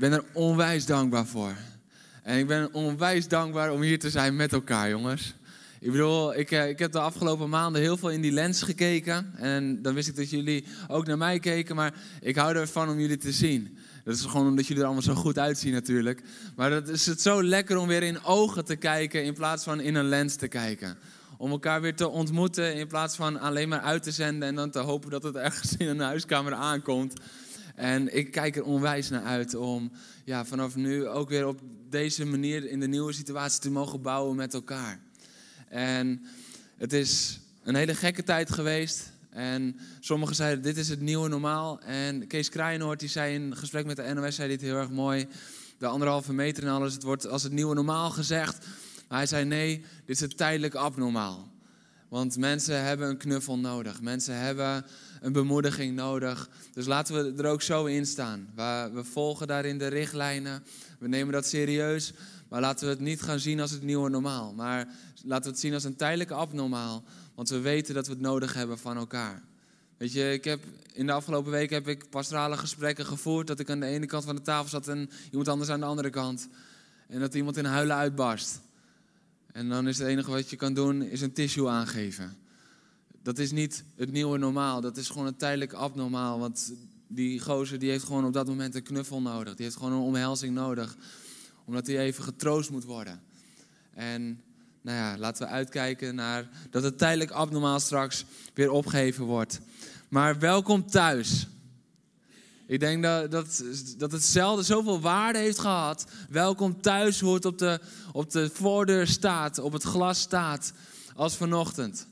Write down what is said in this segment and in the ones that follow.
ben er onwijs dankbaar voor. En ik ben onwijs dankbaar om hier te zijn met elkaar, jongens. Ik bedoel, ik, eh, ik heb de afgelopen maanden heel veel in die lens gekeken. En dan wist ik dat jullie ook naar mij keken. Maar ik hou ervan om jullie te zien. Dat is gewoon omdat jullie er allemaal zo goed uitzien natuurlijk. Maar dat is het zo lekker om weer in ogen te kijken in plaats van in een lens te kijken. Om elkaar weer te ontmoeten in plaats van alleen maar uit te zenden en dan te hopen dat het ergens in een huiskamer aankomt. En ik kijk er onwijs naar uit om ja, vanaf nu ook weer op deze manier in de nieuwe situatie te mogen bouwen met elkaar. En het is een hele gekke tijd geweest. En sommigen zeiden, dit is het nieuwe normaal. En Kees Kraaienoord, die zei in gesprek met de NOS, zei dit heel erg mooi. De anderhalve meter en alles, het wordt als het nieuwe normaal gezegd. Hij zei, nee, dit is het tijdelijk abnormaal. Want mensen hebben een knuffel nodig. Mensen hebben een bemoediging nodig. Dus laten we er ook zo in staan. We volgen daarin de richtlijnen. We nemen dat serieus. Maar laten we het niet gaan zien als het nieuwe normaal. Maar laten we het zien als een tijdelijke abnormaal. Want we weten dat we het nodig hebben van elkaar. Weet je, ik heb, in de afgelopen week heb ik pastorale gesprekken gevoerd. Dat ik aan de ene kant van de tafel zat en iemand anders aan de andere kant. En dat iemand in huilen uitbarst. En dan is het enige wat je kan doen, is een tissue aangeven. Dat is niet het nieuwe normaal. Dat is gewoon een tijdelijk abnormaal. Want die gozer die heeft gewoon op dat moment een knuffel nodig. Die heeft gewoon een omhelzing nodig. Omdat hij even getroost moet worden. En nou ja, laten we uitkijken naar dat het tijdelijk abnormaal straks weer opgeheven wordt. Maar welkom thuis. Ik denk dat, dat, dat het zelden zoveel waarde heeft gehad. Welkom thuis, hoe het op de, op de voordeur staat, op het glas staat, als vanochtend.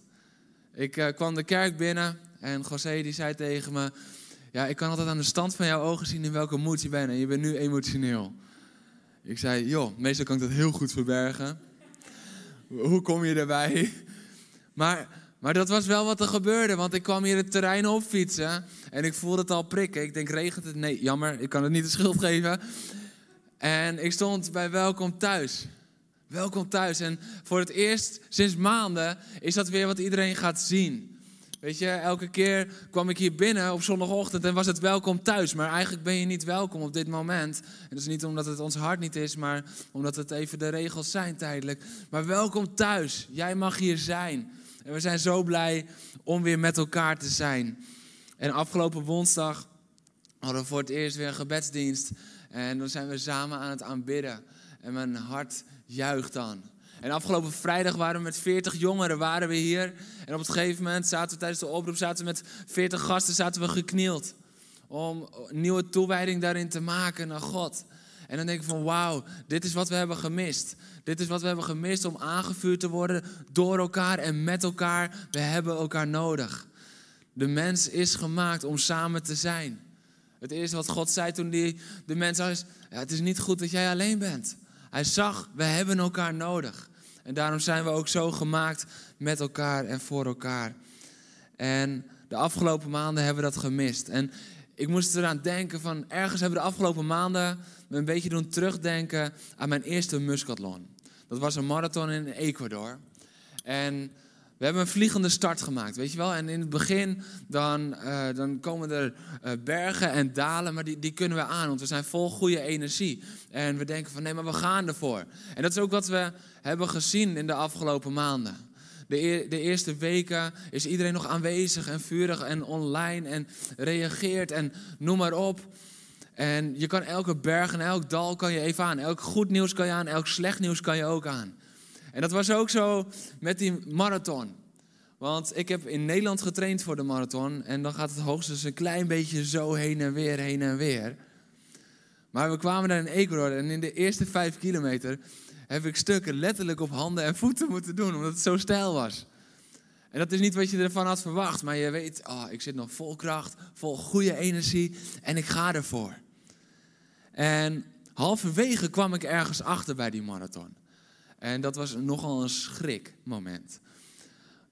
Ik uh, kwam de kerk binnen en José die zei tegen me... Ja, ik kan altijd aan de stand van jouw ogen zien in welke moed je bent. En je bent nu emotioneel. Ik zei, joh, meestal kan ik dat heel goed verbergen. Hoe kom je erbij? Maar, maar dat was wel wat er gebeurde, want ik kwam hier het terrein op fietsen en ik voelde het al prikken. Ik denk, regent het? Nee, jammer, ik kan het niet de schuld geven. En ik stond bij Welkom Thuis. Welkom thuis. En voor het eerst sinds maanden is dat weer wat iedereen gaat zien. Weet je, elke keer kwam ik hier binnen op zondagochtend en was het welkom thuis. Maar eigenlijk ben je niet welkom op dit moment. En dat is niet omdat het ons hart niet is, maar omdat het even de regels zijn tijdelijk. Maar welkom thuis. Jij mag hier zijn. En we zijn zo blij om weer met elkaar te zijn. En afgelopen woensdag hadden we voor het eerst weer een gebedsdienst. En dan zijn we samen aan het aanbidden. En mijn hart juicht dan. En afgelopen vrijdag waren we met 40 jongeren waren we hier. En op het gegeven moment zaten we tijdens de oproep zaten we met 40 gasten zaten we geknield. Om nieuwe toewijding daarin te maken naar God. En dan denk ik van wauw, dit is wat we hebben gemist. Dit is wat we hebben gemist om aangevuurd te worden door elkaar en met elkaar. We hebben elkaar nodig. De mens is gemaakt om samen te zijn. Het eerste wat God zei toen die, de mens zei, ja, het is niet goed dat jij alleen bent. Hij zag, we hebben elkaar nodig. En daarom zijn we ook zo gemaakt met elkaar en voor elkaar. En de afgelopen maanden hebben we dat gemist. En ik moest eraan denken van, ergens hebben de afgelopen maanden me een beetje doen terugdenken aan mijn eerste Muscatlon. Dat was een marathon in Ecuador. En we hebben een vliegende start gemaakt, weet je wel. En in het begin dan, uh, dan komen er uh, bergen en dalen, maar die, die kunnen we aan, want we zijn vol goede energie. En we denken van nee, maar we gaan ervoor. En dat is ook wat we hebben gezien in de afgelopen maanden. De, e de eerste weken is iedereen nog aanwezig en vurig en online en reageert en noem maar op. En je kan elke berg en elk dal kan je even aan. Elk goed nieuws kan je aan, elk slecht nieuws kan je ook aan. En dat was ook zo met die marathon. Want ik heb in Nederland getraind voor de marathon. En dan gaat het hoogstens een klein beetje zo heen en weer, heen en weer. Maar we kwamen daar in Ecuador en in de eerste vijf kilometer heb ik stukken letterlijk op handen en voeten moeten doen, omdat het zo stijl was. En dat is niet wat je ervan had verwacht, maar je weet, oh, ik zit nog vol kracht, vol goede energie en ik ga ervoor. En halverwege kwam ik ergens achter bij die marathon. En dat was nogal een schrikmoment.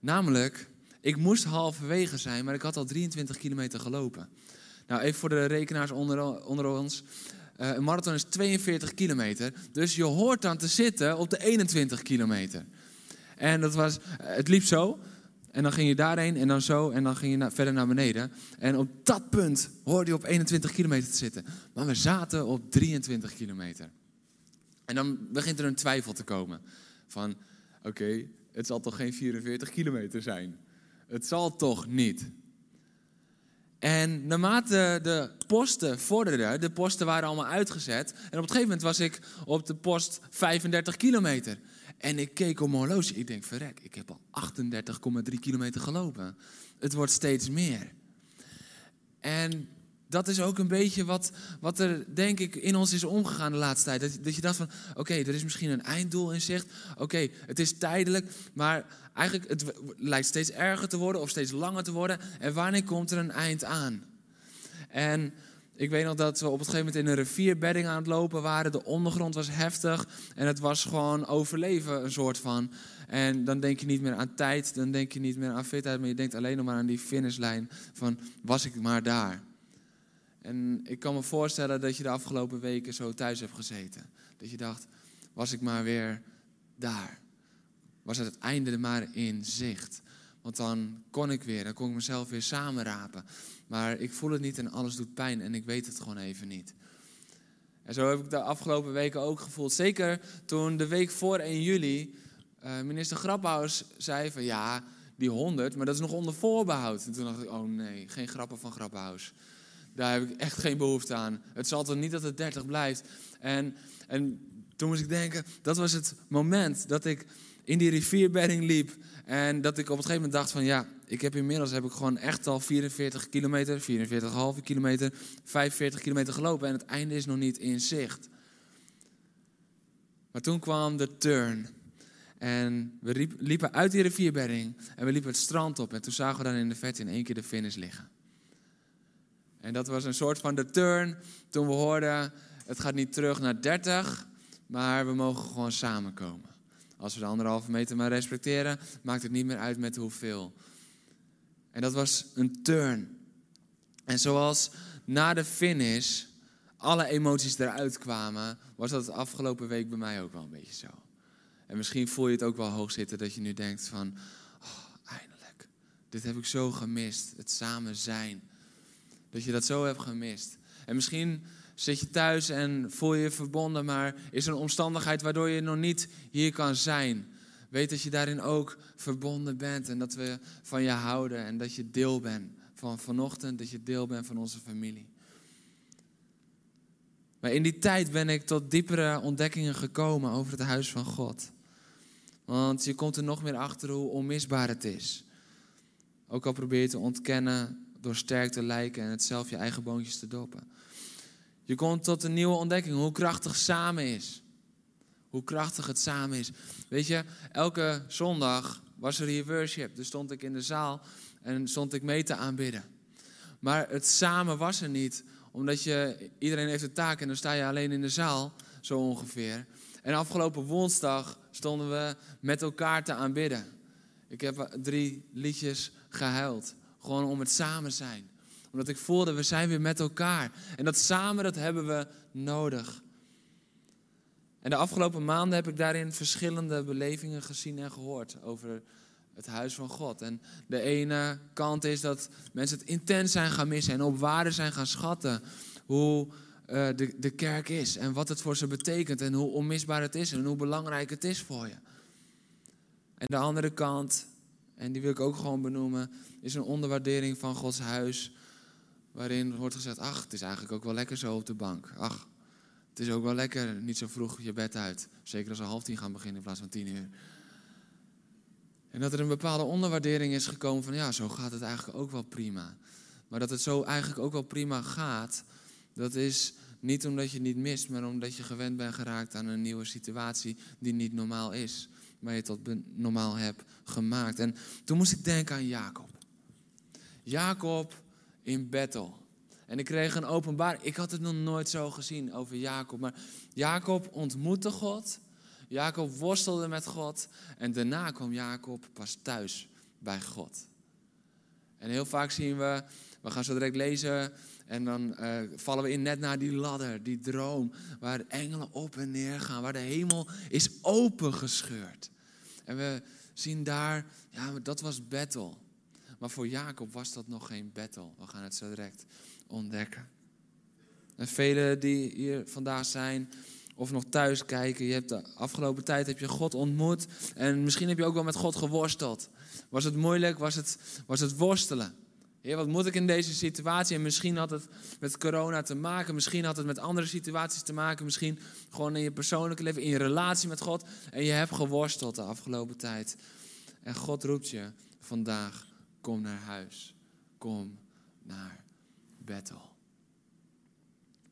Namelijk, ik moest halverwege zijn, maar ik had al 23 kilometer gelopen. Nou, even voor de rekenaars onder, onder ons. Uh, een marathon is 42 kilometer. Dus je hoort dan te zitten op de 21 kilometer. En dat was, eh, het liep zo. En dan ging je daarheen en dan zo en dan ging je verder naar beneden. En op dat punt hoorde je op 21 kilometer te zitten. Maar we zaten op 23 kilometer. En dan begint er een twijfel te komen. Van, oké, het zal toch geen 44 kilometer zijn? Het zal toch niet? En naarmate de posten vorderden, de posten waren allemaal uitgezet. En op een gegeven moment was ik op de post 35 kilometer. En ik keek op mijn horloge. Ik denk, verrek, ik heb al 38,3 kilometer gelopen. Het wordt steeds meer. En dat is ook een beetje wat, wat er, denk ik, in ons is omgegaan de laatste tijd. Dat, dat je dacht van, oké, er is misschien een einddoel in zicht. Oké, het is tijdelijk, maar eigenlijk het lijkt steeds erger te worden of steeds langer te worden. En wanneer komt er een eind aan? En ik weet nog dat we op het gegeven moment in een rivierbedding aan het lopen waren. De ondergrond was heftig en het was gewoon overleven, een soort van. En dan denk je niet meer aan tijd, dan denk je niet meer aan fitheid, maar je denkt alleen nog maar aan die finishlijn van was ik maar daar. En ik kan me voorstellen dat je de afgelopen weken zo thuis hebt gezeten. Dat je dacht, was ik maar weer daar. Was het einde maar in zicht. Want dan kon ik weer, dan kon ik mezelf weer samenrapen. Maar ik voel het niet en alles doet pijn en ik weet het gewoon even niet. En zo heb ik de afgelopen weken ook gevoeld. Zeker toen de week voor 1 juli uh, minister Graphaus zei van ja, die 100, maar dat is nog onder voorbehoud. En toen dacht ik, oh nee, geen grappen van Graphaus. Daar heb ik echt geen behoefte aan. Het zal toch niet dat het 30 blijft. En, en toen moest ik denken, dat was het moment dat ik in die rivierbedding liep. En dat ik op een gegeven moment dacht van ja, ik heb inmiddels heb ik gewoon echt al 44 kilometer, 44,5 kilometer, 45 kilometer gelopen. En het einde is nog niet in zicht. Maar toen kwam de turn. En we liepen uit die rivierbedding en we liepen het strand op. En toen zagen we dan in de verte in één keer de finish liggen. En dat was een soort van de turn toen we hoorden, het gaat niet terug naar 30, maar we mogen gewoon samenkomen. Als we de anderhalve meter maar respecteren, maakt het niet meer uit met hoeveel. En dat was een turn. En zoals na de finish alle emoties eruit kwamen, was dat de afgelopen week bij mij ook wel een beetje zo. En misschien voel je het ook wel hoog zitten dat je nu denkt van, oh, eindelijk, dit heb ik zo gemist, het samen zijn. Dat je dat zo hebt gemist. En misschien zit je thuis en voel je je verbonden, maar is er een omstandigheid waardoor je nog niet hier kan zijn. Weet dat je daarin ook verbonden bent en dat we van je houden en dat je deel bent van vanochtend, dat je deel bent van onze familie. Maar in die tijd ben ik tot diepere ontdekkingen gekomen over het huis van God. Want je komt er nog meer achter hoe onmisbaar het is. Ook al probeer je te ontkennen door sterk te lijken en het zelf je eigen boontjes te doppen. Je komt tot een nieuwe ontdekking, hoe krachtig samen is. Hoe krachtig het samen is. Weet je, elke zondag was er hier worship. Dus stond ik in de zaal en stond ik mee te aanbidden. Maar het samen was er niet, omdat je, iedereen heeft een taak en dan sta je alleen in de zaal, zo ongeveer. En afgelopen woensdag stonden we met elkaar te aanbidden. Ik heb drie liedjes gehuild. Gewoon om het samen zijn. Omdat ik voelde, we zijn weer met elkaar. En dat samen, dat hebben we nodig. En de afgelopen maanden heb ik daarin verschillende belevingen gezien en gehoord over het huis van God. En de ene kant is dat mensen het intens zijn gaan missen en op waarde zijn gaan schatten. Hoe uh, de, de kerk is en wat het voor ze betekent en hoe onmisbaar het is en hoe belangrijk het is voor je. En de andere kant en die wil ik ook gewoon benoemen, is een onderwaardering van Gods huis. Waarin wordt gezegd, ach, het is eigenlijk ook wel lekker zo op de bank. Ach, het is ook wel lekker, niet zo vroeg je bed uit. Zeker als we half tien gaan beginnen in plaats van tien uur. En dat er een bepaalde onderwaardering is gekomen van, ja, zo gaat het eigenlijk ook wel prima. Maar dat het zo eigenlijk ook wel prima gaat, dat is niet omdat je niet mist, maar omdat je gewend bent geraakt aan een nieuwe situatie die niet normaal is maar je tot normaal hebt gemaakt. En toen moest ik denken aan Jacob. Jacob in Bethel. En ik kreeg een openbaar. Ik had het nog nooit zo gezien over Jacob. Maar Jacob ontmoette God. Jacob worstelde met God. En daarna kwam Jacob pas thuis bij God. En heel vaak zien we, we gaan zo direct lezen. En dan uh, vallen we in net naar die ladder, die droom. Waar engelen op en neer gaan. Waar de hemel is opengescheurd. En we zien daar, ja, dat was Bethel. Maar voor Jacob was dat nog geen Bethel. We gaan het zo direct ontdekken. En velen die hier vandaag zijn of nog thuis kijken, je hebt de afgelopen tijd heb je God ontmoet en misschien heb je ook wel met God geworsteld. Was het moeilijk? Was het, was het worstelen? Wat moet ik in deze situatie? En misschien had het met corona te maken, misschien had het met andere situaties te maken, misschien gewoon in je persoonlijke leven, in je relatie met God. En je hebt geworsteld de afgelopen tijd. En God roept je vandaag, kom naar huis. Kom naar Bethel.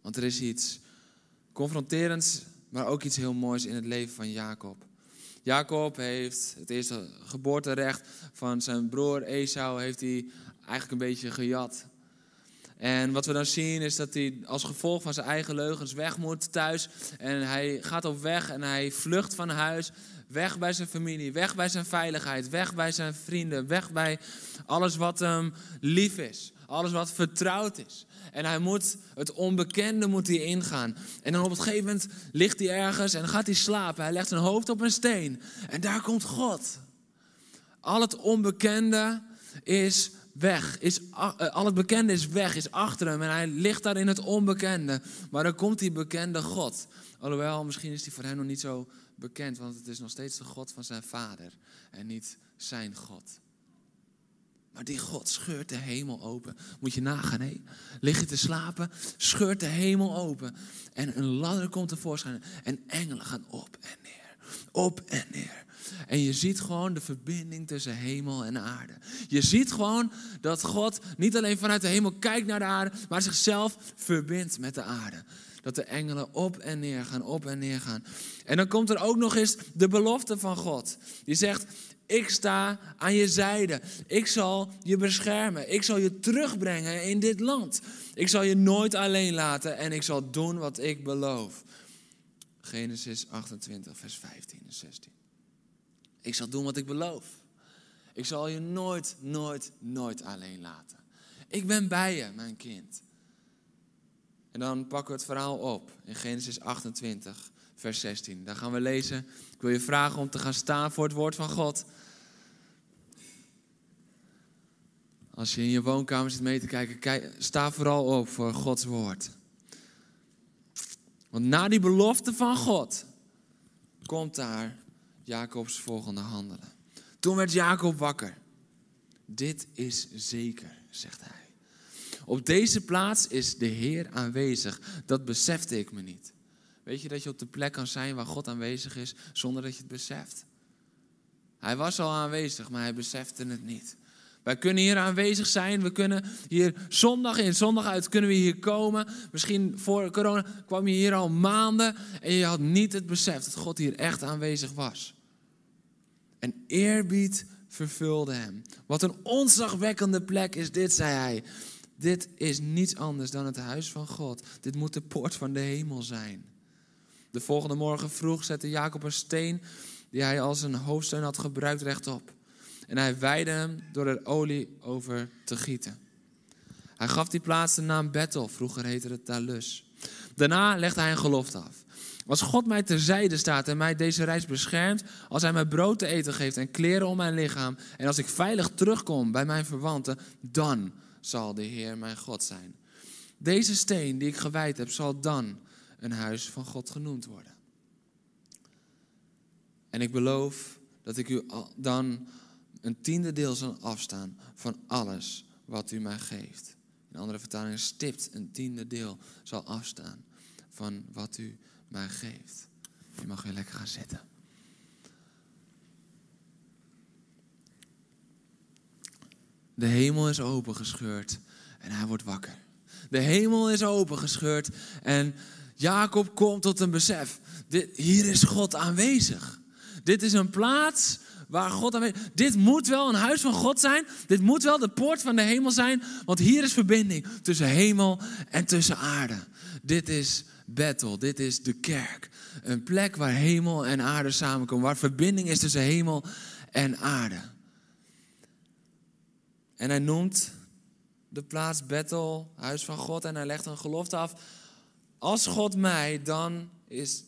Want er is iets confronterends, maar ook iets heel moois in het leven van Jacob. Jacob heeft het eerste geboorterecht van zijn broer Esau heeft hij eigenlijk een beetje gejat. En wat we dan zien is dat hij als gevolg van zijn eigen leugens weg moet thuis. En hij gaat op weg en hij vlucht van huis. Weg bij zijn familie, weg bij zijn veiligheid, weg bij zijn vrienden, weg bij alles wat hem lief is. Alles wat vertrouwd is. En hij moet het onbekende moet hij ingaan. En dan op het gegeven moment ligt hij ergens en gaat hij slapen. Hij legt zijn hoofd op een steen. En daar komt God. Al het onbekende is weg. Is, eh, al het bekende is weg, is achter hem. En hij ligt daar in het onbekende. Maar dan komt die bekende God. Alhoewel, misschien is die voor hem nog niet zo bekend. Want het is nog steeds de God van zijn vader. En niet zijn God. Maar die God scheurt de hemel open. Moet je nagaan, hé. Lig je te slapen, scheurt de hemel open. En een ladder komt tevoorschijn. En engelen gaan op en neer. Op en neer. En je ziet gewoon de verbinding tussen hemel en aarde. Je ziet gewoon dat God niet alleen vanuit de hemel kijkt naar de aarde, maar zichzelf verbindt met de aarde. Dat de engelen op en neer gaan, op en neer gaan. En dan komt er ook nog eens de belofte van God. Die zegt, ik sta aan je zijde. Ik zal je beschermen. Ik zal je terugbrengen in dit land. Ik zal je nooit alleen laten en ik zal doen wat ik beloof. Genesis 28, vers 15 en 16. Ik zal doen wat ik beloof. Ik zal je nooit, nooit, nooit alleen laten. Ik ben bij je, mijn kind. En dan pakken we het verhaal op in Genesis 28, vers 16. Daar gaan we lezen. Ik wil je vragen om te gaan staan voor het woord van God. Als je in je woonkamer zit mee te kijken, kijk, sta vooral op voor Gods woord. Want na die belofte van God komt daar Jacobs volgende handelen. Toen werd Jacob wakker. Dit is zeker, zegt hij. Op deze plaats is de Heer aanwezig. Dat besefte ik me niet. Weet je dat je op de plek kan zijn waar God aanwezig is zonder dat je het beseft? Hij was al aanwezig, maar hij besefte het niet. Wij kunnen hier aanwezig zijn. We kunnen hier zondag in, zondag uit kunnen we hier komen. Misschien voor corona kwam je hier al maanden en je had niet het besef dat God hier echt aanwezig was. En eerbied vervulde hem. Wat een onzagwekkende plek is dit, zei hij. Dit is niets anders dan het huis van God. Dit moet de poort van de hemel zijn. De volgende morgen vroeg zette Jacob een steen die hij als een hoofdsteun had gebruikt rechtop. En hij wijde hem door er olie over te gieten. Hij gaf die plaats de naam Bethel, vroeger heette het Talus. Daarna legde hij een gelofte af. Als God mij terzijde staat en mij deze reis beschermt, als hij mij brood te eten geeft en kleren om mijn lichaam, en als ik veilig terugkom bij mijn verwanten, dan zal de Heer mijn God zijn. Deze steen die ik gewijd heb, zal dan een huis van God genoemd worden. En ik beloof dat ik u dan een tiende deel zal afstaan van alles wat u mij geeft. In andere vertalingen stipt een tiende deel zal afstaan van wat u mij geeft. Je mag weer lekker gaan zitten. De hemel is opengescheurd en hij wordt wakker. De hemel is opengescheurd en Jacob komt tot een besef. Dit, hier is God aanwezig. Dit is een plaats waar God aan Dit moet wel een huis van God zijn. Dit moet wel de poort van de hemel zijn. Want hier is verbinding tussen hemel en tussen aarde. Dit is Bethel. Dit is de kerk. Een plek waar hemel en aarde samenkomen. Waar verbinding is tussen hemel en aarde. En hij noemt de plaats Bethel, huis van God. En hij legt een gelofte af. Als God mij, dan is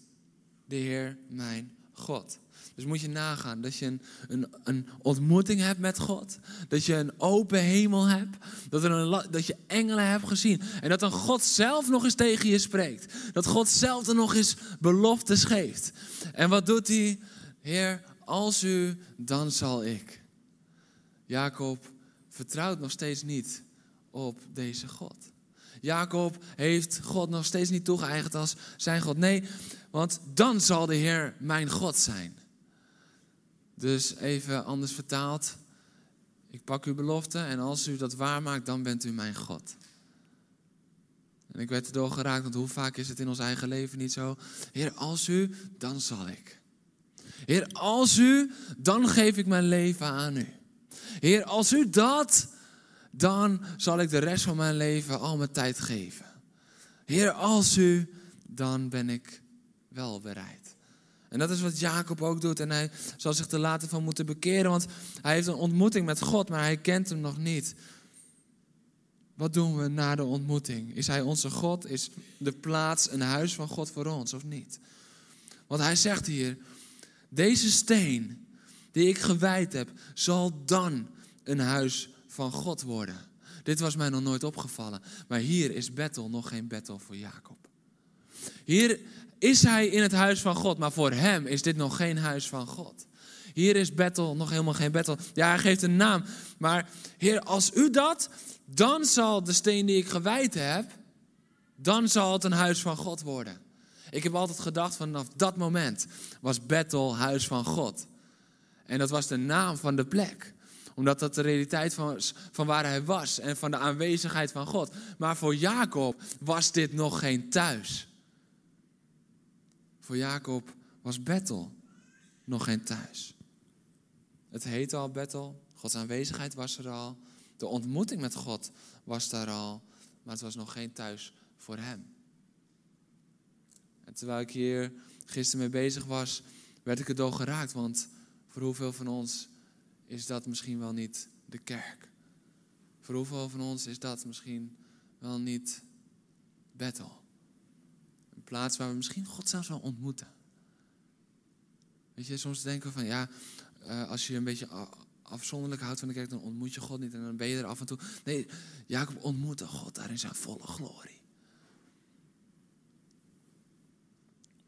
de Heer mijn God. Dus moet je nagaan dat je een, een, een ontmoeting hebt met God. Dat je een open hemel hebt. Dat, er een, dat je engelen hebt gezien. En dat dan God zelf nog eens tegen je spreekt. Dat God zelf er nog eens beloftes geeft. En wat doet hij? Heer, als u, dan zal ik. Jacob vertrouwt nog steeds niet op deze God. Jacob heeft God nog steeds niet toegeëigend als zijn God. Nee, want dan zal de Heer mijn God zijn. Dus even anders vertaald. Ik pak uw belofte en als u dat waarmaakt, dan bent u mijn God. En ik werd erdoor geraakt, want hoe vaak is het in ons eigen leven niet zo? Heer, als u, dan zal ik. Heer, als u, dan geef ik mijn leven aan u. Heer, als u dat, dan zal ik de rest van mijn leven al mijn tijd geven. Heer, als u, dan ben ik wel bereid. En dat is wat Jacob ook doet. En hij zal zich er later van moeten bekeren, want hij heeft een ontmoeting met God, maar hij kent hem nog niet. Wat doen we na de ontmoeting? Is hij onze God? Is de plaats een huis van God voor ons of niet? Want hij zegt hier, deze steen die ik gewijd heb, zal dan een huis van God worden. Dit was mij nog nooit opgevallen. Maar hier is Bethel nog geen Bethel voor Jacob. Hier is hij in het huis van God, maar voor hem is dit nog geen huis van God. Hier is Bethel nog helemaal geen Bethel. Ja, hij geeft een naam. Maar Heer, als u dat, dan zal de steen die ik gewijd heb, dan zal het een huis van God worden. Ik heb altijd gedacht, vanaf dat moment was Bethel huis van God. En dat was de naam van de plek omdat dat de realiteit van, van waar hij was en van de aanwezigheid van God. Maar voor Jacob was dit nog geen thuis. Voor Jacob was Bethel nog geen thuis. Het heette al Bethel, Gods aanwezigheid was er al. De ontmoeting met God was daar al, maar het was nog geen thuis voor hem. En terwijl ik hier gisteren mee bezig was, werd ik erdoor geraakt. Want voor hoeveel van ons is dat misschien wel niet de kerk? Voor hoeveel van ons is dat misschien wel niet Bethel? Plaats waar we misschien God zelfs wel ontmoeten. Weet je, soms denken we van ja, uh, als je een beetje afzonderlijk houdt van de kerk, dan ontmoet je God niet en dan ben je er af en toe. Nee, Jacob ontmoette God daar in zijn volle glorie.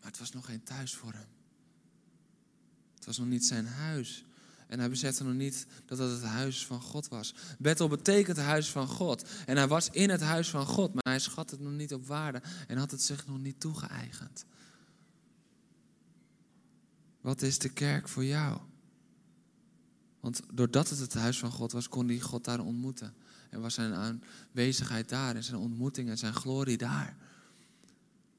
Maar het was nog geen thuis voor hem. Het was nog niet zijn huis. En hij besefte nog niet dat het het huis van God was. Bethel betekent huis van God. En hij was in het huis van God, maar hij schat het nog niet op waarde en had het zich nog niet toegeëigend. Wat is de kerk voor jou? Want doordat het het huis van God was, kon hij God daar ontmoeten. En was zijn aanwezigheid daar en zijn ontmoeting en zijn glorie daar.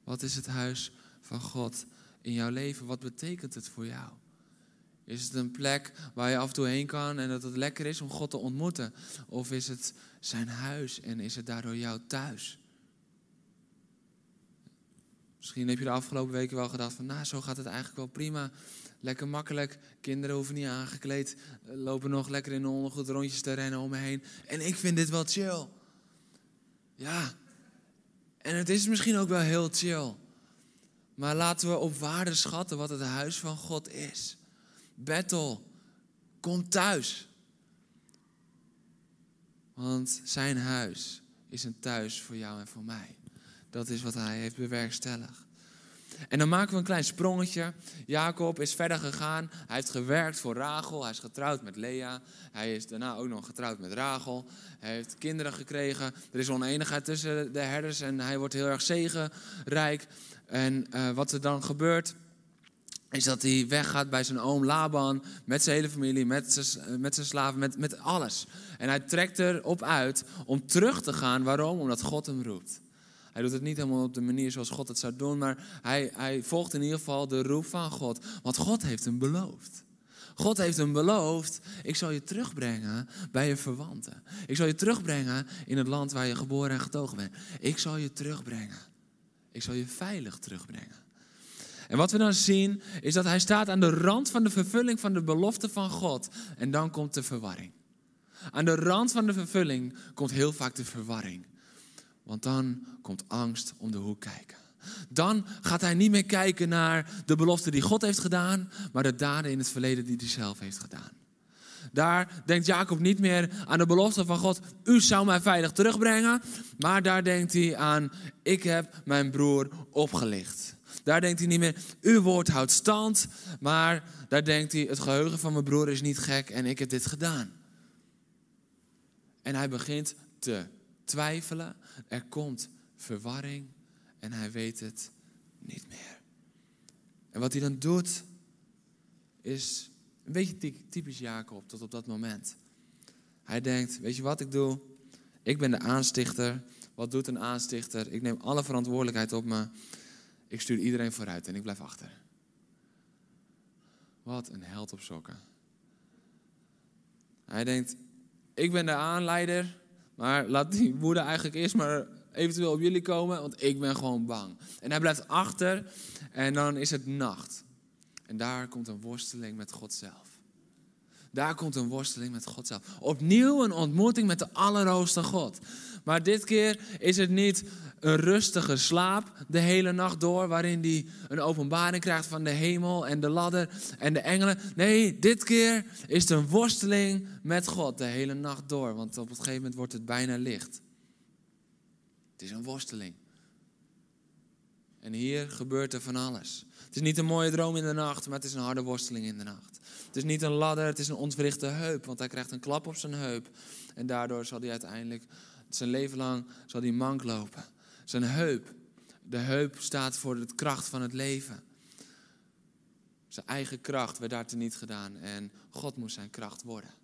Wat is het huis van God in jouw leven? Wat betekent het voor jou? Is het een plek waar je af en toe heen kan en dat het lekker is om God te ontmoeten? Of is het zijn huis en is het daardoor jouw thuis? Misschien heb je de afgelopen weken wel gedacht van, nou, zo gaat het eigenlijk wel prima. Lekker makkelijk. Kinderen hoeven niet aangekleed. Lopen nog lekker in de ondergoed rondjes te rennen om me heen. En ik vind dit wel chill. Ja. En het is misschien ook wel heel chill. Maar laten we op waarde schatten wat het huis van God is. Bethel, kom thuis. Want zijn huis is een thuis voor jou en voor mij. Dat is wat hij heeft bewerkstelligd. En dan maken we een klein sprongetje. Jacob is verder gegaan. Hij heeft gewerkt voor Rachel. Hij is getrouwd met Lea. Hij is daarna ook nog getrouwd met Rachel. Hij heeft kinderen gekregen. Er is oneenigheid tussen de herders en hij wordt heel erg zegenrijk. En uh, wat er dan gebeurt, is dat hij weggaat bij zijn oom Laban met zijn hele familie, met zijn, met zijn slaven, met, met alles. En hij trekt erop uit om terug te gaan. Waarom? Omdat God hem roept. Hij doet het niet helemaal op de manier zoals God het zou doen, maar hij, hij volgt in ieder geval de roep van God. Want God heeft hem beloofd. God heeft hem beloofd, ik zal je terugbrengen bij je verwanten. Ik zal je terugbrengen in het land waar je geboren en getogen bent. Ik zal je terugbrengen. Ik zal je veilig terugbrengen. En wat we dan zien, is dat hij staat aan de rand van de vervulling van de belofte van God. En dan komt de verwarring. Aan de rand van de vervulling komt heel vaak de verwarring. Want dan komt angst om de hoek kijken. Dan gaat hij niet meer kijken naar de belofte die God heeft gedaan, maar de daden in het verleden die hij zelf heeft gedaan. Daar denkt Jacob niet meer aan de belofte van God, u zou mij veilig terugbrengen, maar daar denkt hij aan, ik heb mijn broer opgelicht. Daar denkt hij niet meer, uw woord houdt stand, maar daar denkt hij, het geheugen van mijn broer is niet gek en ik heb dit gedaan. En hij begint te twijfelen, er komt verwarring en hij weet het niet meer. En wat hij dan doet, is een beetje typisch Jacob tot op dat moment. Hij denkt, weet je wat ik doe? Ik ben de aanstichter. Wat doet een aanstichter? Ik neem alle verantwoordelijkheid op me. Ik stuur iedereen vooruit en ik blijf achter. Wat een held op sokken. Hij denkt, ik ben de aanleider, maar laat die woede eigenlijk eerst maar eventueel op jullie komen, want ik ben gewoon bang. En hij blijft achter en dan is het nacht. En daar komt een worsteling met God zelf. Daar komt een worsteling met God zelf. Opnieuw een ontmoeting met de Allerhoogste God. Maar dit keer is het niet een rustige slaap de hele nacht door, waarin hij een openbaring krijgt van de hemel en de ladder en de engelen. Nee, dit keer is het een worsteling met God de hele nacht door, want op een gegeven moment wordt het bijna licht. Het is een worsteling. En hier gebeurt er van alles. Het is niet een mooie droom in de nacht, maar het is een harde worsteling in de nacht. Het is niet een ladder, het is een ontwrichte heup, want hij krijgt een klap op zijn heup. En daardoor zal hij uiteindelijk zijn leven lang zal hij mank lopen. Zijn heup. De heup staat voor de kracht van het leven. Zijn eigen kracht werd daar niet gedaan en God moest zijn kracht worden.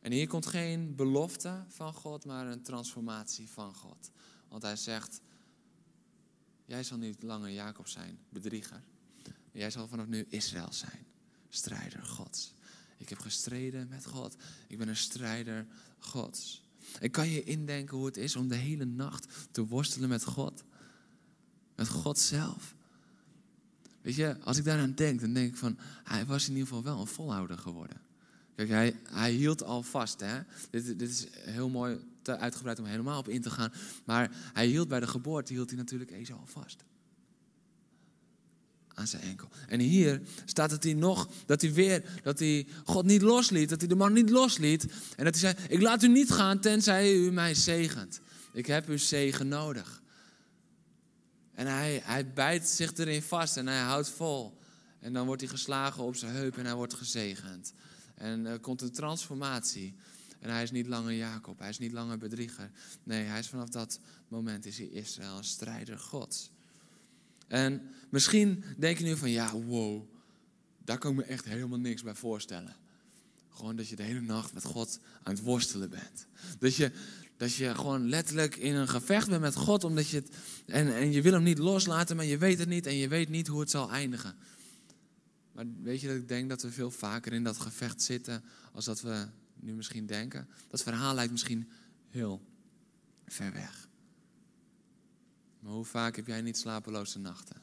En hier komt geen belofte van God, maar een transformatie van God. Want hij zegt, jij zal niet langer Jacob zijn, bedrieger. Jij zal vanaf nu Israël zijn, strijder Gods. Ik heb gestreden met God. Ik ben een strijder Gods. Ik kan je indenken hoe het is om de hele nacht te worstelen met God. Met God zelf. Weet je, als ik daaraan denk, dan denk ik van, hij was in ieder geval wel een volhouder geworden. Kijk, hij, hij hield al vast. Hè? Dit, dit is heel mooi, te uitgebreid om helemaal op in te gaan. Maar hij hield bij de geboorte, hield hij natuurlijk Ezo al vast aan zijn enkel. En hier staat het hij nog, dat hij weer, dat hij God niet losliet, dat hij de man niet losliet. En dat hij zei, ik laat u niet gaan tenzij u mij zegent. Ik heb uw zegen nodig. En hij, hij bijt zich erin vast en hij houdt vol. En dan wordt hij geslagen op zijn heup en hij wordt gezegend. En er komt een transformatie. En hij is niet langer Jacob, hij is niet langer bedrieger. Nee, hij is vanaf dat moment is hij Israël, een strijder Gods. En misschien denk je nu van, ja, wow, daar kan ik me echt helemaal niks bij voorstellen. Gewoon dat je de hele nacht met God aan het worstelen bent. Dat je, dat je gewoon letterlijk in een gevecht bent met God, omdat je het, en, en je wil hem niet loslaten, maar je weet het niet en je weet niet hoe het zal eindigen. Maar weet je dat ik denk dat we veel vaker in dat gevecht zitten als dat we nu misschien denken? Dat verhaal lijkt misschien heel ver weg. Maar hoe vaak heb jij niet slapeloze nachten?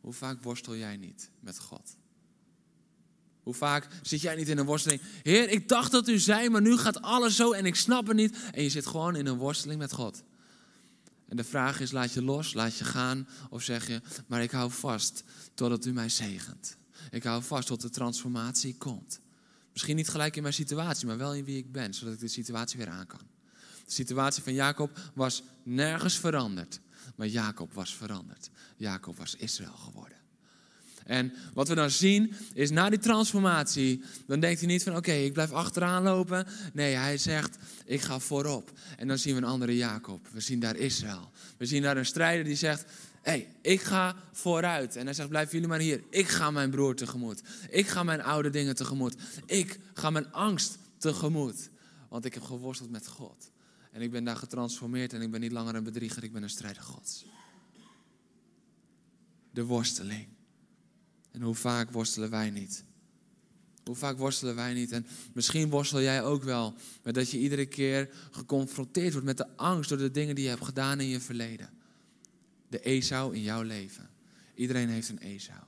Hoe vaak worstel jij niet met God? Hoe vaak zit jij niet in een worsteling? Heer, ik dacht dat u zei, maar nu gaat alles zo en ik snap het niet. En je zit gewoon in een worsteling met God. En de vraag is, laat je los, laat je gaan of zeg je, maar ik hou vast totdat u mij zegent. Ik hou vast tot de transformatie komt. Misschien niet gelijk in mijn situatie, maar wel in wie ik ben, zodat ik de situatie weer aan kan. De situatie van Jacob was nergens veranderd. Maar Jacob was veranderd. Jacob was Israël geworden. En wat we dan zien is na die transformatie, dan denkt hij niet van oké, ik blijf achteraan lopen. Nee, hij zegt ik ga voorop. En dan zien we een andere Jacob. We zien daar Israël. We zien daar een strijder die zegt hé, hey, ik ga vooruit. En hij zegt blijf jullie maar hier. Ik ga mijn broer tegemoet. Ik ga mijn oude dingen tegemoet. Ik ga mijn angst tegemoet. Want ik heb geworsteld met God. En ik ben daar getransformeerd en ik ben niet langer een bedrieger, ik ben een strijder Gods. De worsteling. En hoe vaak worstelen wij niet? Hoe vaak worstelen wij niet? En misschien worstel jij ook wel met dat je iedere keer geconfronteerd wordt met de angst door de dingen die je hebt gedaan in je verleden. De Esau in jouw leven. Iedereen heeft een Esau.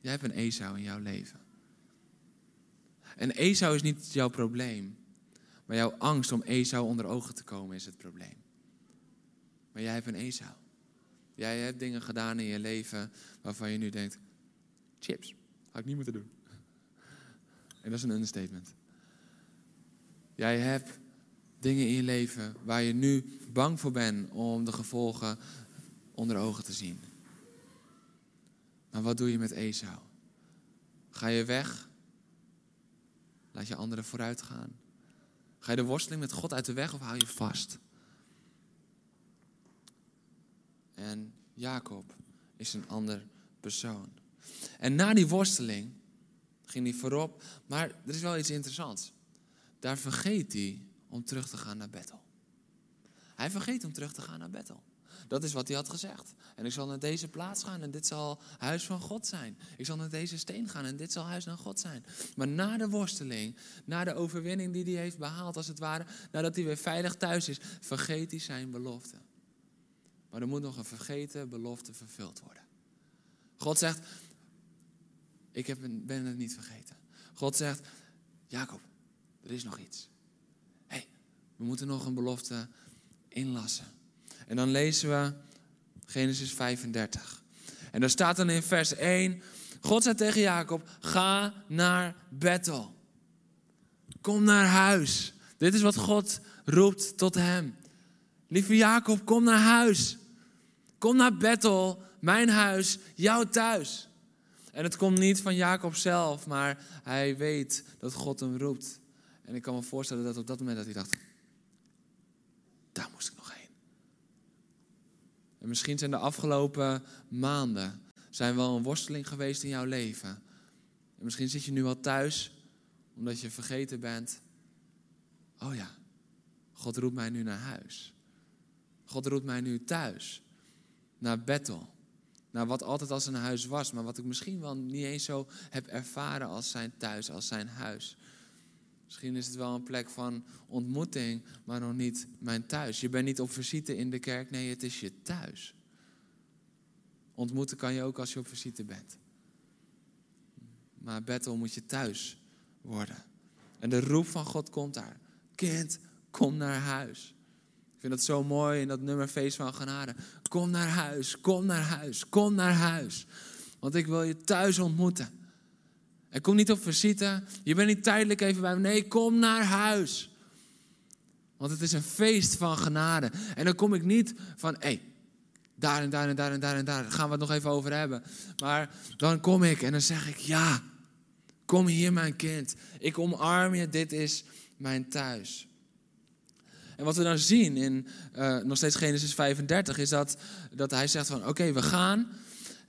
Jij hebt een Esau in jouw leven. En Esau is niet jouw probleem. Maar jouw angst om Esau onder ogen te komen is het probleem. Maar jij hebt een Esau. Jij hebt dingen gedaan in je leven waarvan je nu denkt: chips, had ik niet moeten doen. En dat is een understatement. Jij hebt dingen in je leven waar je nu bang voor bent om de gevolgen onder ogen te zien. Maar wat doe je met Esau? Ga je weg? Laat je anderen vooruit gaan? Ga je de worsteling met God uit de weg of hou je vast? En Jacob is een ander persoon. En na die worsteling ging hij voorop, maar er is wel iets interessants. Daar vergeet hij om terug te gaan naar Bethel. Hij vergeet om terug te gaan naar Bethel. Dat is wat hij had gezegd. En ik zal naar deze plaats gaan en dit zal huis van God zijn. Ik zal naar deze steen gaan en dit zal huis van God zijn. Maar na de worsteling, na de overwinning die hij heeft behaald als het ware, nadat hij weer veilig thuis is, vergeet hij zijn belofte. Maar er moet nog een vergeten belofte vervuld worden. God zegt, ik heb, ben het niet vergeten. God zegt, Jacob, er is nog iets. Hé, hey, we moeten nog een belofte inlassen. En dan lezen we Genesis 35. En daar staat dan in vers 1, God zei tegen Jacob, ga naar Bethel. Kom naar huis. Dit is wat God roept tot hem. Lieve Jacob, kom naar huis. Kom naar Bethel, mijn huis, jouw thuis. En het komt niet van Jacob zelf, maar hij weet dat God hem roept. En ik kan me voorstellen dat op dat moment dat hij dacht, daar moest ik. En misschien zijn de afgelopen maanden zijn wel een worsteling geweest in jouw leven. En misschien zit je nu al thuis omdat je vergeten bent. Oh ja, God roept mij nu naar huis. God roept mij nu thuis naar Bethel. Naar wat altijd als een huis was, maar wat ik misschien wel niet eens zo heb ervaren als zijn thuis, als zijn huis. Misschien is het wel een plek van ontmoeting, maar nog niet mijn thuis. Je bent niet op visite in de kerk, nee, het is je thuis. Ontmoeten kan je ook als je op visite bent. Maar Bethel moet je thuis worden. En de roep van God komt daar. Kind, kom naar huis vind dat zo mooi in dat nummer Feest van Genade. Kom naar huis, kom naar huis, kom naar huis. Want ik wil je thuis ontmoeten. En kom niet op visite. Je bent niet tijdelijk even bij me. Nee, kom naar huis. Want het is een feest van genade. En dan kom ik niet van, hé, hey, daar en daar en daar en daar en daar. Daar gaan we het nog even over hebben. Maar dan kom ik en dan zeg ik, ja, kom hier mijn kind. Ik omarm je, dit is mijn thuis. En wat we dan zien in uh, nog steeds Genesis 35 is dat, dat hij zegt van oké, we gaan.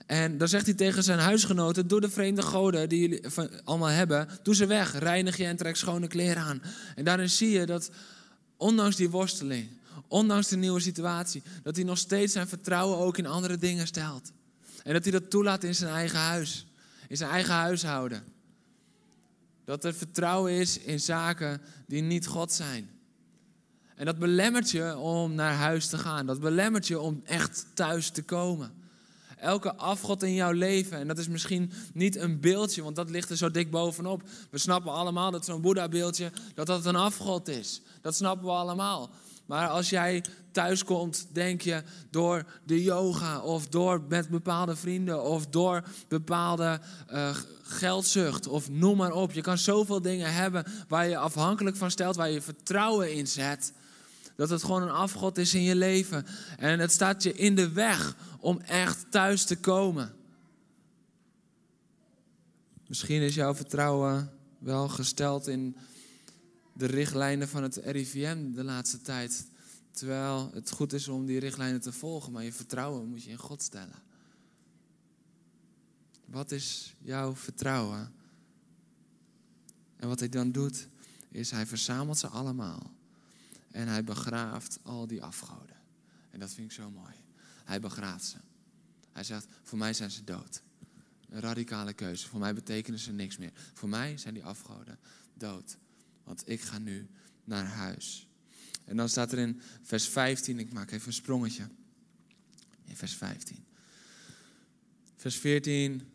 En dan zegt hij tegen zijn huisgenoten, doe de vreemde goden die jullie allemaal hebben, doe ze weg, reinig je en trek schone kleren aan. En daarin zie je dat ondanks die worsteling, ondanks de nieuwe situatie, dat hij nog steeds zijn vertrouwen ook in andere dingen stelt. En dat hij dat toelaat in zijn eigen huis, in zijn eigen huishouden. Dat er vertrouwen is in zaken die niet God zijn. En dat belemmert je om naar huis te gaan. Dat belemmert je om echt thuis te komen. Elke afgod in jouw leven, en dat is misschien niet een beeldje, want dat ligt er zo dik bovenop. We snappen allemaal dat zo'n Boeddha-beeldje, dat dat een afgod is. Dat snappen we allemaal. Maar als jij thuis komt, denk je door de yoga of door met bepaalde vrienden of door bepaalde uh, geldzucht of noem maar op. Je kan zoveel dingen hebben waar je afhankelijk van stelt, waar je vertrouwen in zet. Dat het gewoon een afgod is in je leven. En het staat je in de weg om echt thuis te komen. Misschien is jouw vertrouwen wel gesteld in de richtlijnen van het RIVM de laatste tijd. Terwijl het goed is om die richtlijnen te volgen, maar je vertrouwen moet je in God stellen. Wat is jouw vertrouwen? En wat hij dan doet, is hij verzamelt ze allemaal. En hij begraaft al die afgoden. En dat vind ik zo mooi. Hij begraaft ze. Hij zegt, voor mij zijn ze dood. Een radicale keuze. Voor mij betekenen ze niks meer. Voor mij zijn die afgoden dood. Want ik ga nu naar huis. En dan staat er in vers 15, ik maak even een sprongetje. In vers 15. Vers 14,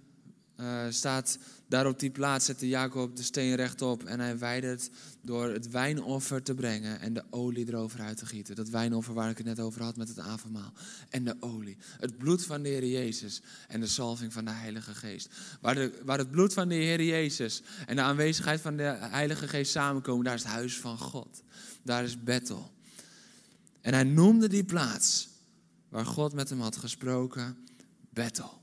uh, staat daar op die plaats, zette Jacob de steen rechtop en hij wijde het door het wijnoffer te brengen en de olie erover uit te gieten. Dat wijnoffer waar ik het net over had met het avondmaal. En de olie. Het bloed van de Heer Jezus en de salving van de Heilige Geest. Waar, de, waar het bloed van de Heer Jezus en de aanwezigheid van de Heilige Geest samenkomen, daar is het huis van God. Daar is Bethel. En hij noemde die plaats waar God met hem had gesproken, Bethel.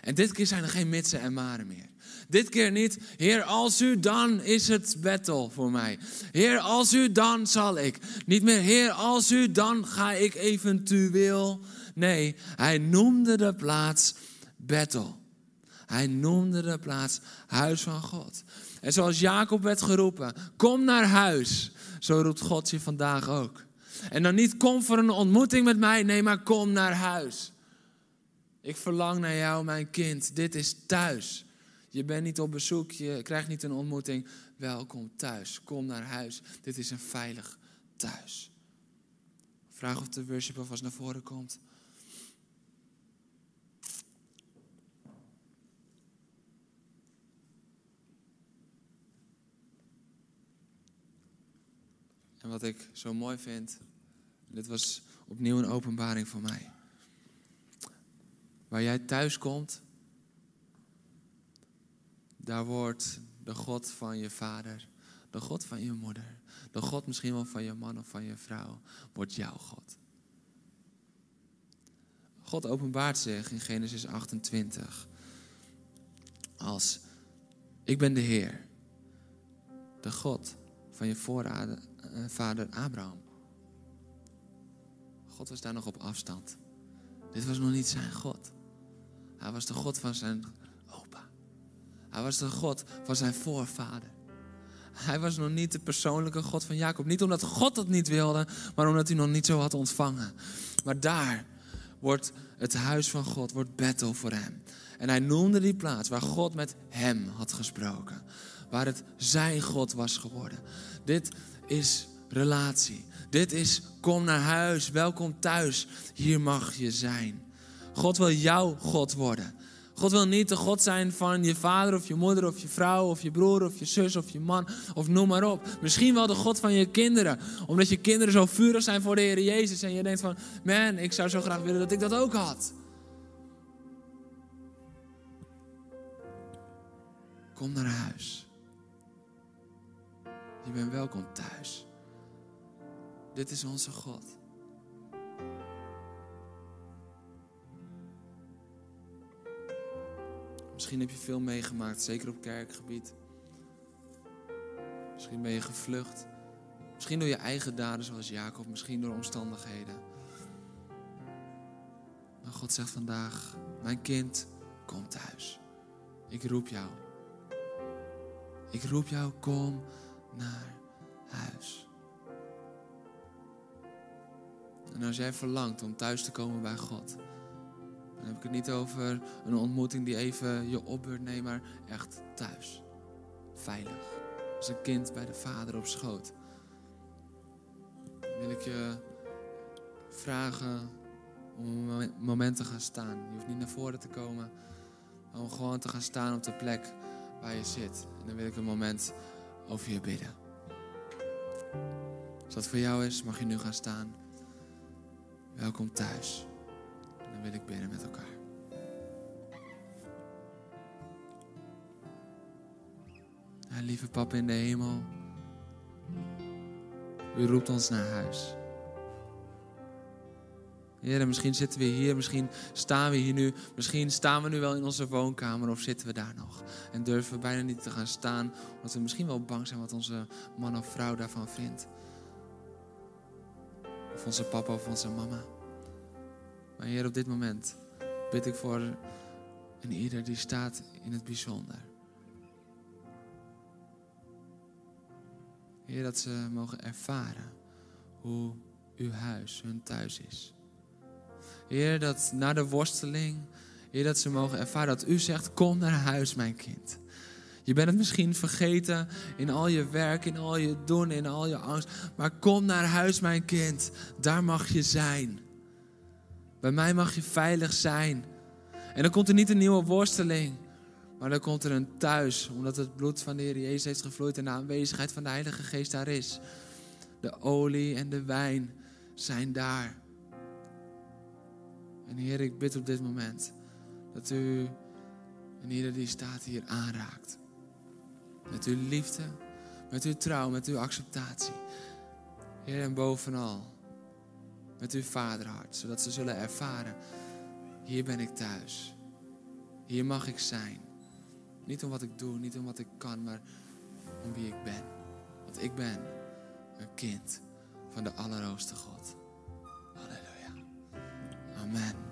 En dit keer zijn er geen mitsen en maren meer. Dit keer niet, Heer, als u dan is het battle voor mij. Heer, als u dan zal ik. Niet meer, Heer, als u dan ga ik eventueel. Nee, hij noemde de plaats battle. Hij noemde de plaats huis van God. En zoals Jacob werd geroepen, kom naar huis. Zo roept God je vandaag ook. En dan niet kom voor een ontmoeting met mij, nee, maar kom naar huis. Ik verlang naar jou, mijn kind. Dit is thuis. Je bent niet op bezoek, je krijgt niet een ontmoeting. Welkom thuis. Kom naar huis. Dit is een veilig thuis. Vraag of de worship alvast naar voren komt. En wat ik zo mooi vind, dit was opnieuw een openbaring voor mij. Waar jij thuis komt, daar wordt de God van je vader, de God van je moeder, de God misschien wel van je man of van je vrouw, wordt jouw God. God openbaart zich in Genesis 28 als ik ben de Heer, de God van je voorvader eh, Abraham. God was daar nog op afstand. Dit was nog niet zijn God. Hij was de God van zijn opa. Hij was de God van zijn voorvader. Hij was nog niet de persoonlijke God van Jacob. Niet omdat God dat niet wilde, maar omdat hij nog niet zo had ontvangen. Maar daar wordt het huis van God, wordt Bethel voor hem. En hij noemde die plaats waar God met hem had gesproken. Waar het zijn God was geworden. Dit is relatie. Dit is kom naar huis, welkom thuis. Hier mag je zijn. God wil jouw God worden. God wil niet de God zijn van je vader of je moeder of je vrouw of je broer of je zus of je man of noem maar op. Misschien wel de God van je kinderen. Omdat je kinderen zo vurig zijn voor de Heer Jezus en je denkt van, man, ik zou zo graag willen dat ik dat ook had. Kom naar huis. Je bent welkom thuis. Dit is onze God. Misschien heb je veel meegemaakt, zeker op kerkgebied. Misschien ben je gevlucht. Misschien door je eigen daden zoals Jacob, misschien door omstandigheden. Maar God zegt vandaag, mijn kind, kom thuis. Ik roep jou. Ik roep jou, kom naar huis. En als jij verlangt om thuis te komen bij God, dan heb ik het niet over een ontmoeting die even je opbeurt. Nee, maar echt thuis. Veilig. Als een kind bij de vader op schoot. Dan wil ik je vragen om een moment te gaan staan. Je hoeft niet naar voren te komen. Maar om gewoon te gaan staan op de plek waar je zit. En dan wil ik een moment over je bidden. Als dat voor jou is, mag je nu gaan staan. Welkom thuis wil ik bidden met elkaar. Lieve papa in de hemel, u roept ons naar huis. Heer, misschien zitten we hier, misschien staan we hier nu, misschien staan we nu wel in onze woonkamer of zitten we daar nog. En durven we bijna niet te gaan staan, omdat we misschien wel bang zijn wat onze man of vrouw daarvan vindt. Of onze papa of onze mama. Maar Heer, op dit moment bid ik voor een ieder die staat in het bijzonder. Heer, dat ze mogen ervaren hoe uw huis hun thuis is. Heer, dat na de worsteling, Heer, dat ze mogen ervaren dat u zegt, kom naar huis, mijn kind. Je bent het misschien vergeten in al je werk, in al je doen, in al je angst. Maar kom naar huis, mijn kind. Daar mag je zijn. Bij mij mag je veilig zijn. En dan komt er niet een nieuwe worsteling, maar dan komt er een thuis, omdat het bloed van de Heer Jezus heeft gevloeid en de aanwezigheid van de Heilige Geest daar is. De olie en de wijn zijn daar. En Heer, ik bid op dit moment dat u en ieder die staat hier aanraakt. Met uw liefde, met uw trouw, met uw acceptatie. Heer, en bovenal met uw vaderhart, zodat ze zullen ervaren, hier ben ik thuis. Hier mag ik zijn. Niet om wat ik doe, niet om wat ik kan, maar om wie ik ben. Want ik ben een kind van de Allerhoogste God. Halleluja. Amen.